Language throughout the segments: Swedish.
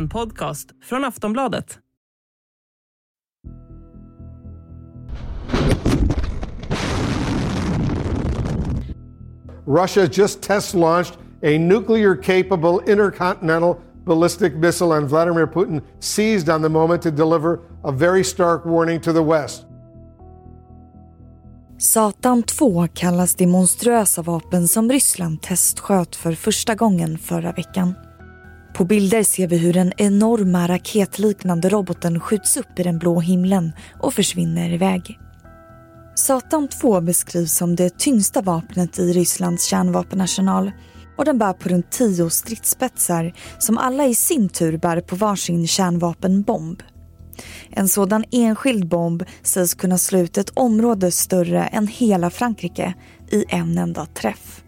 En podcast från Aftonbladet. Russia just test launched a nuclear capable intercontinental ballistic missile, and Vladimir Putin seized on the moment to deliver a very stark warning to the West. Satan 2 kallas det monstruösa vapen som Ryssland testsköt för första gången förra veckan. På bilder ser vi hur den enorma raketliknande roboten skjuts upp i den blå himlen och försvinner iväg. Satan 2 beskrivs som det tyngsta vapnet i Rysslands kärnvapenarsenal och den bär på runt tio stridsspetsar som alla i sin tur bär på varsin kärnvapenbomb. En sådan enskild bomb sägs kunna slå ut ett område större än hela Frankrike i en enda träff.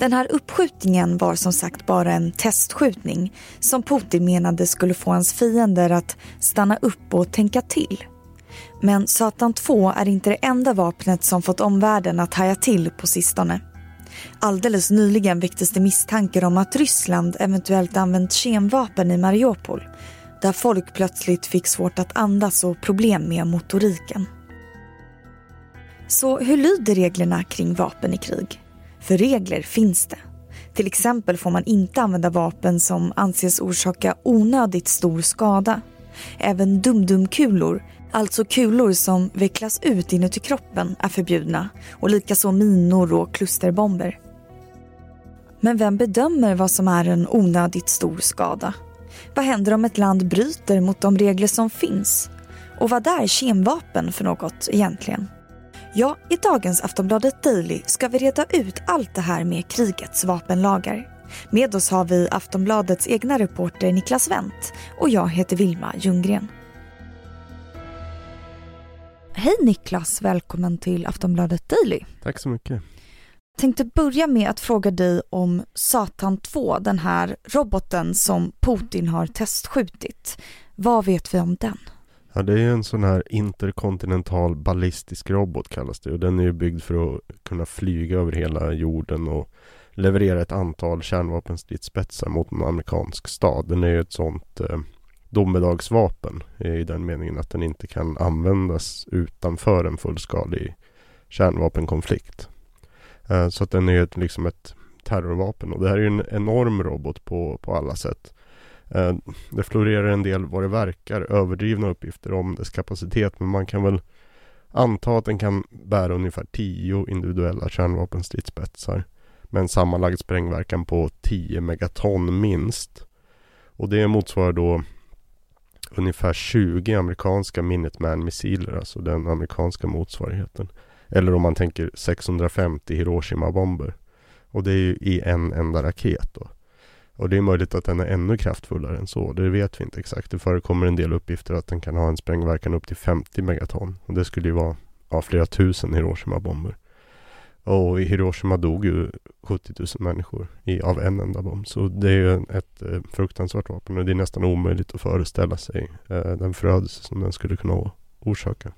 Den här uppskjutningen var som sagt bara en testskjutning som Putin menade skulle få hans fiender att stanna upp och tänka till. Men Satan 2 är inte det enda vapnet som fått omvärlden att haja till på sistone. Alldeles nyligen väcktes det misstankar om att Ryssland eventuellt använt kemvapen i Mariupol där folk plötsligt fick svårt att andas och problem med motoriken. Så hur lyder reglerna kring vapen i krig? För regler finns det. Till exempel får man inte använda vapen som anses orsaka onödigt stor skada. Även dumdumkulor, alltså kulor som vecklas ut inuti kroppen, är förbjudna och likaså minor och klusterbomber. Men vem bedömer vad som är en onödigt stor skada? Vad händer om ett land bryter mot de regler som finns? Och vad är kemvapen för något egentligen? Ja, i dagens Aftonbladet Daily ska vi reda ut allt det här med krigets vapenlagar. Med oss har vi Aftonbladets egna reporter Niklas Wendt och jag heter Vilma Ljunggren. Hej Niklas, välkommen till Aftonbladet Daily. Tack så mycket. Tänkte börja med att fråga dig om Satan 2, den här roboten som Putin har testskjutit. Vad vet vi om den? Ja, det är en sån här interkontinental ballistisk robot kallas det och den är ju byggd för att kunna flyga över hela jorden och leverera ett antal kärnvapenstridsspetsar mot en amerikansk stad. Den är ju ett sånt eh, domedagsvapen i den meningen att den inte kan användas utanför en fullskalig kärnvapenkonflikt. Eh, så att den är ett, liksom ett terrorvapen och det här är ju en enorm robot på, på alla sätt. Eh, det florerar en del vad det verkar överdrivna uppgifter om dess kapacitet men man kan väl anta att den kan bära ungefär 10 individuella kärnvapenstridsspetsar med en sammanlagd sprängverkan på 10 megaton minst. Och det motsvarar då ungefär 20 amerikanska Minuteman-missiler, alltså den amerikanska motsvarigheten. Eller om man tänker 650 Hiroshima-bomber. Och det är ju i en enda raket då. Och det är möjligt att den är ännu kraftfullare än så. Det vet vi inte exakt. Det förekommer en del uppgifter att den kan ha en sprängverkan upp till 50 megaton. Och det skulle ju vara ja, flera tusen Hiroshima-bomber. Och i Hiroshima dog ju 70 000 människor i, av en enda bomb. Så det är ju ett eh, fruktansvärt vapen och det är nästan omöjligt att föreställa sig eh, den förödelse som den skulle kunna orsaka.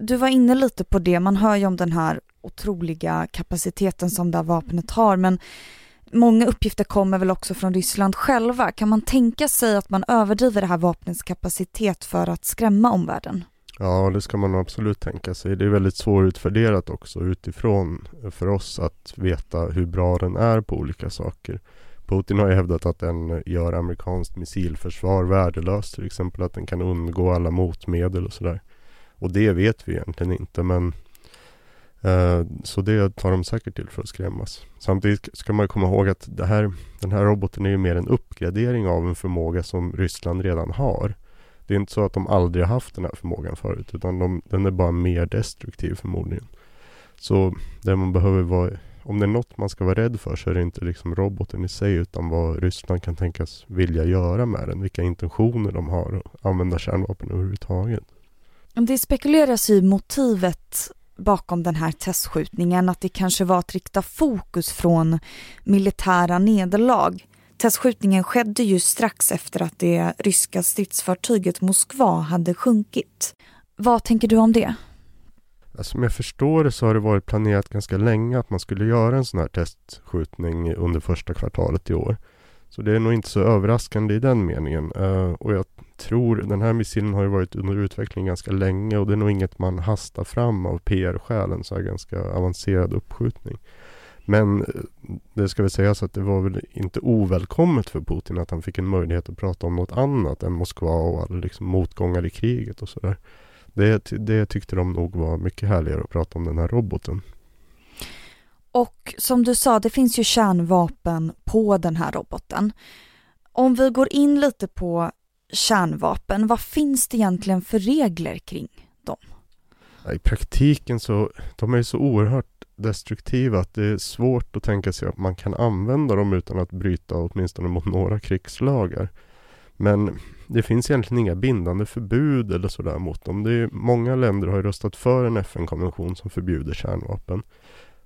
Du var inne lite på det, man hör ju om den här otroliga kapaciteten som det här vapnet har, men många uppgifter kommer väl också från Ryssland själva. Kan man tänka sig att man överdriver det här vapnets kapacitet för att skrämma omvärlden? Ja, det ska man absolut tänka sig. Det är väldigt svårutvärderat också utifrån för oss att veta hur bra den är på olika saker. Putin har ju hävdat att den gör amerikanskt missilförsvar värdelöst, till exempel att den kan undgå alla motmedel och sådär. Och det vet vi egentligen inte men Eh, så det tar de säkert till för att skrämmas. Samtidigt ska man komma ihåg att det här, den här roboten är ju mer en uppgradering av en förmåga som Ryssland redan har. Det är inte så att de aldrig har haft den här förmågan förut utan de, den är bara mer destruktiv förmodligen. Så det man behöver vara om det är något man ska vara rädd för så är det inte liksom roboten i sig utan vad Ryssland kan tänkas vilja göra med den. Vilka intentioner de har att använda kärnvapen överhuvudtaget. Det spekuleras i motivet bakom den här testskjutningen, att det kanske var att rikta fokus från militära nederlag. Testskjutningen skedde ju strax efter att det ryska stridsfartyget Moskva hade sjunkit. Vad tänker du om det? Alltså, Som jag förstår det så har det varit planerat ganska länge att man skulle göra en sån här testskjutning under första kvartalet i år. Så det är nog inte så överraskande i den meningen. Uh, och jag tror, den här missilen har ju varit under utveckling ganska länge och det är nog inget man hastar fram av PR-skäl, en så här ganska avancerad uppskjutning. Men eh, det ska väl sägas att det var väl inte ovälkommet för Putin att han fick en möjlighet att prata om något annat än Moskva och alla liksom motgångar i kriget och sådär. Det, det tyckte de nog var mycket härligare att prata om den här roboten. Och som du sa, det finns ju kärnvapen på den här roboten. Om vi går in lite på kärnvapen, vad finns det egentligen för regler kring dem? I praktiken så, de är så oerhört destruktiva att det är svårt att tänka sig att man kan använda dem utan att bryta åtminstone mot några krigslagar. Men det finns egentligen inga bindande förbud eller sådär mot dem. Det är, många länder har ju röstat för en FN-konvention som förbjuder kärnvapen.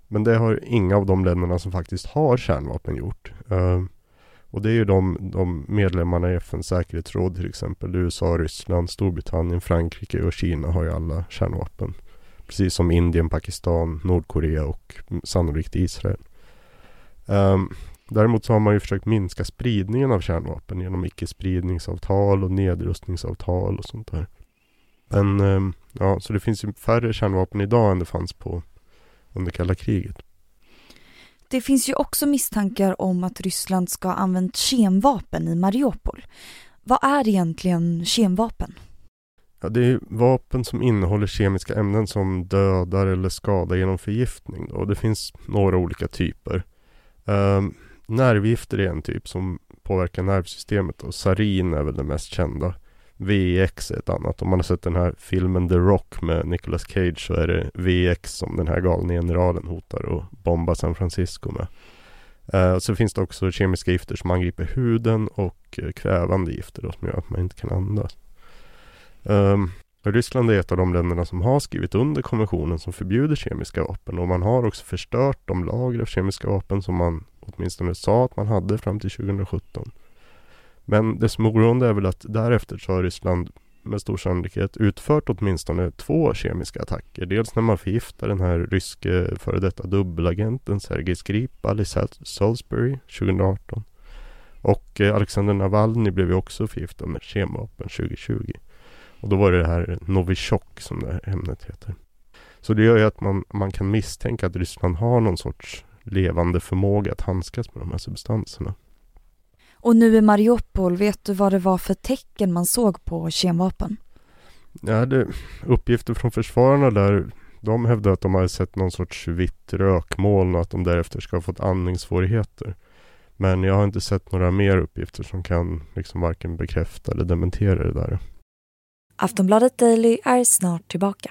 Men det har inga av de länderna som faktiskt har kärnvapen gjort. Uh, och det är ju de, de medlemmarna i FNs säkerhetsråd till exempel. USA, Ryssland, Storbritannien, Frankrike och Kina har ju alla kärnvapen. Precis som Indien, Pakistan, Nordkorea och sannolikt Israel. Um, däremot så har man ju försökt minska spridningen av kärnvapen genom icke-spridningsavtal och nedrustningsavtal och sånt där. Men um, ja, så det finns ju färre kärnvapen idag än det fanns på under kalla kriget. Det finns ju också misstankar om att Ryssland ska ha använt kemvapen i Mariupol. Vad är egentligen kemvapen? Ja, det är vapen som innehåller kemiska ämnen som dödar eller skadar genom förgiftning. Då. det finns några olika typer. Um, nervgifter är en typ som påverkar nervsystemet och sarin är väl det mest kända. VX är ett annat. Om man har sett den här filmen The Rock med Nicolas Cage så är det VX som den här galna generalen hotar att bomba San Francisco med. Uh, så finns det också kemiska gifter som angriper huden och uh, kvävande gifter då, som gör att man inte kan andas. Um, Ryssland är ett av de länderna som har skrivit under konventionen som förbjuder kemiska vapen och man har också förstört de lager av kemiska vapen som man åtminstone sa att man hade fram till 2017. Men det som är oroande är väl att därefter så har Ryssland med stor sannolikhet utfört åtminstone två kemiska attacker. Dels när man förgiftade den här ryske före detta dubbelagenten Sergej Skripal i Salisbury 2018. Och eh, Alexander Navalny blev ju också förgiftad med kemvapen 2020. Och då var det det här Novichok som det här ämnet heter. Så det gör ju att man, man kan misstänka att Ryssland har någon sorts levande förmåga att handskas med de här substanserna. Och nu i Mariupol, vet du vad det var för tecken man såg på kemvapen? Ja, det, uppgifter från försvararna där, de hävdar att de har sett någon sorts vitt rökmoln och att de därefter ska ha fått andningssvårigheter. Men jag har inte sett några mer uppgifter som kan liksom varken bekräfta eller dementera det där. Aftonbladet Daily är snart tillbaka.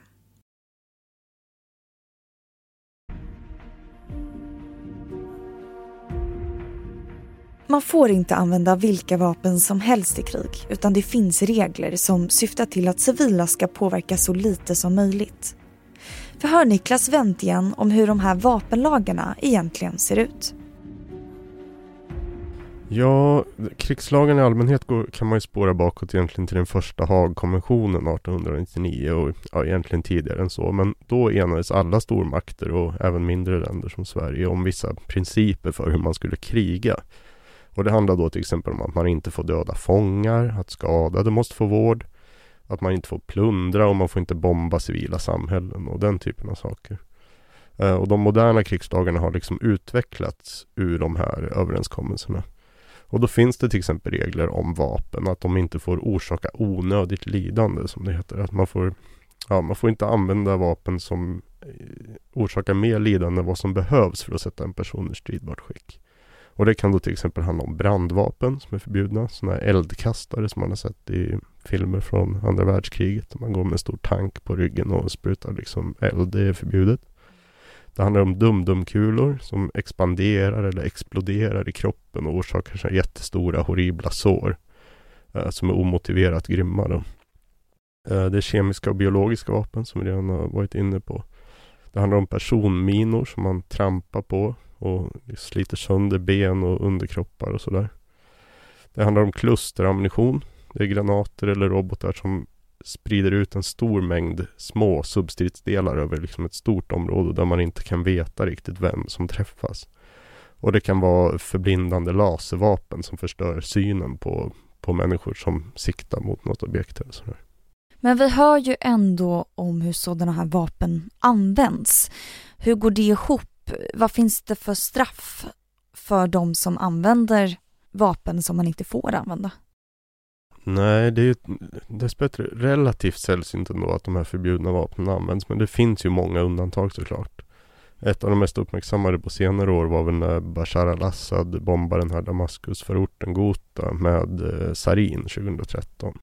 Man får inte använda vilka vapen som helst i krig utan det finns regler som syftar till att civila ska påverkas så lite som möjligt. Förhör Niklas Wendt igen om hur de här vapenlagarna egentligen ser ut. Ja, krigslagen i allmänhet går, kan man ju spåra bakåt egentligen till den första Haagkonventionen 1899 och ja, egentligen tidigare än så. Men då enades alla stormakter och även mindre länder som Sverige om vissa principer för hur man skulle kriga. Och det handlar då till exempel om att man inte får döda fångar, att skadade måste få vård, att man inte får plundra och man får inte bomba civila samhällen och den typen av saker. Eh, och de moderna krigslagarna har liksom utvecklats ur de här överenskommelserna. Och då finns det till exempel regler om vapen, att de inte får orsaka onödigt lidande som det heter. Att man får, ja, man får inte använda vapen som eh, orsakar mer lidande än vad som behövs för att sätta en person i stridbart skick. Och det kan då till exempel handla om brandvapen som är förbjudna. Sådana här eldkastare som man har sett i filmer från andra världskriget. Man går med en stor tank på ryggen och sprutar liksom eld. Det är förbjudet. Det handlar om dumdumkulor som expanderar eller exploderar i kroppen och orsakar så jättestora horribla sår. Eh, som är omotiverat grymma då. Eh, det är kemiska och biologiska vapen som vi redan har varit inne på. Det handlar om personminor som man trampar på och sliter sönder ben och underkroppar och sådär. Det handlar om klusterammunition. Det är granater eller robotar som sprider ut en stor mängd små substridsdelar över liksom ett stort område där man inte kan veta riktigt vem som träffas. Och det kan vara förblindande laservapen som förstör synen på, på människor som siktar mot något objekt eller sådär. Men vi hör ju ändå om hur sådana här vapen används. Hur går det ihop? Vad finns det för straff för de som använder vapen som man inte får använda? Nej, det är ju dessbättre relativt sällsynt ändå att de här förbjudna vapnen används. Men det finns ju många undantag såklart. Ett av de mest uppmärksammade på senare år var väl när Bashar al-Assad bombade den här Damaskusförorten Ghouta med eh, sarin 2013.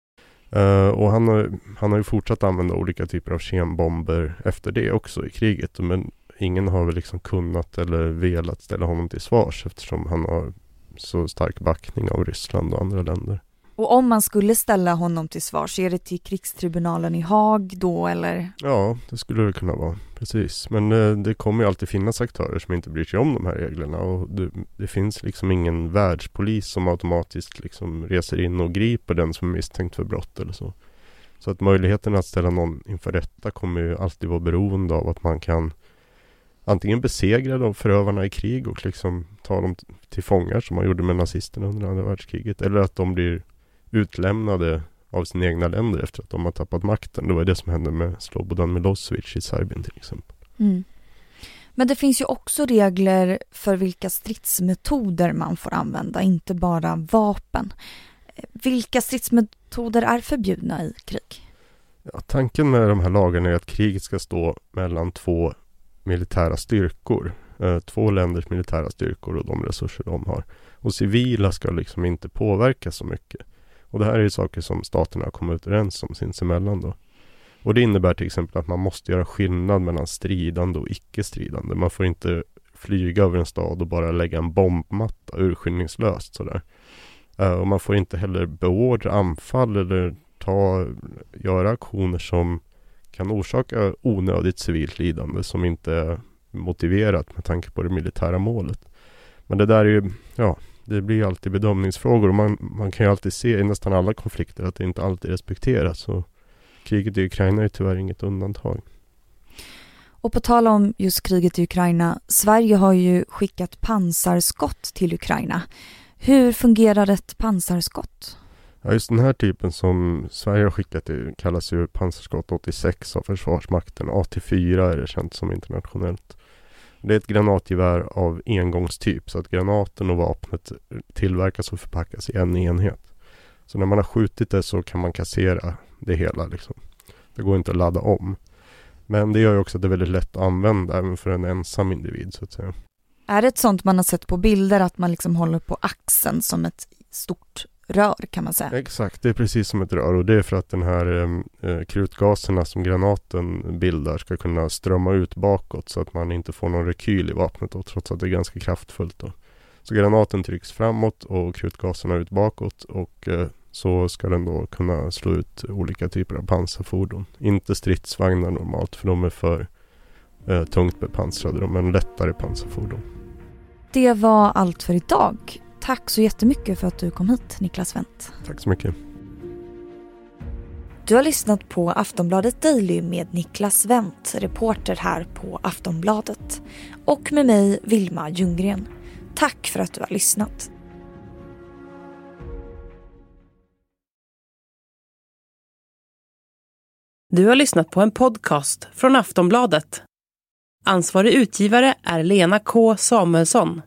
Uh, eh, och han har, han har ju fortsatt använda olika typer av kembomber efter det också i kriget. Men ingen har väl liksom kunnat eller velat ställa honom till svars eftersom han har så stark backning av Ryssland och andra länder. Och om man skulle ställa honom till svars, är det till krigstribunalen i Haag då eller? Ja, det skulle det kunna vara. Precis. Men eh, det kommer ju alltid finnas aktörer som inte bryr sig om de här reglerna. Och det, det, finns liksom ingen världspolis som automatiskt liksom reser in och griper den som är misstänkt för brott eller så. Så att möjligheten att ställa någon inför rätta kommer ju alltid vara beroende av att man kan antingen besegra de förövarna i krig och liksom ta dem till fångar som man gjorde med nazisterna under andra världskriget. Eller att de blir utlämnade av sina egna länder efter att de har tappat makten. Det var det som hände med Slobodan Milosevic i Serbien till exempel. Mm. Men det finns ju också regler för vilka stridsmetoder man får använda, inte bara vapen. Vilka stridsmetoder är förbjudna i krig? Ja, tanken med de här lagarna är att kriget ska stå mellan två militära styrkor. Eh, två länders militära styrkor och de resurser de har. Och civila ska liksom inte påverkas så mycket. Och det här är ju saker som staterna har kommit överens om sinsemellan då. Och det innebär till exempel att man måste göra skillnad mellan stridande och icke-stridande. Man får inte flyga över en stad och bara lägga en bombmatta urskillningslöst sådär. Eh, och man får inte heller beordra anfall eller ta, göra aktioner som kan orsaka onödigt civilt lidande som inte är motiverat med tanke på det militära målet. Men det där är ju, ja, det blir alltid bedömningsfrågor och man, man kan ju alltid se i nästan alla konflikter att det inte alltid respekteras. Och kriget i Ukraina är tyvärr inget undantag. Och på tal om just kriget i Ukraina, Sverige har ju skickat pansarskott till Ukraina. Hur fungerar ett pansarskott? Ja, just den här typen som Sverige har skickat till kallas ju pansarskott 86 av Försvarsmakten. AT4 är det känt som internationellt. Det är ett granatgevär av engångstyp så att granaten och vapnet tillverkas och förpackas i en enhet. Så när man har skjutit det så kan man kassera det hela. Liksom. Det går inte att ladda om. Men det gör ju också att det är väldigt lätt att använda även för en ensam individ så att säga. Är det ett sånt man har sett på bilder att man liksom håller på axeln som ett stort rör kan man säga. Exakt, det är precis som ett rör och det är för att den här eh, krutgaserna som granaten bildar ska kunna strömma ut bakåt så att man inte får någon rekyl i vapnet då, trots att det är ganska kraftfullt. Då. Så granaten trycks framåt och krutgaserna ut bakåt och eh, så ska den då kunna slå ut olika typer av pansarfordon. Inte stridsvagnar normalt för de är för eh, tungt bepansrade, men lättare pansarfordon. Det var allt för idag. Tack så jättemycket för att du kom hit, Niklas Wendt. Tack så mycket. Du har lyssnat på Aftonbladet Daily med Niklas Wendt, reporter här på Aftonbladet. Och med mig, Vilma Ljunggren. Tack för att du har lyssnat. Du har lyssnat på en podcast från Aftonbladet. Ansvarig utgivare är Lena K Samuelsson.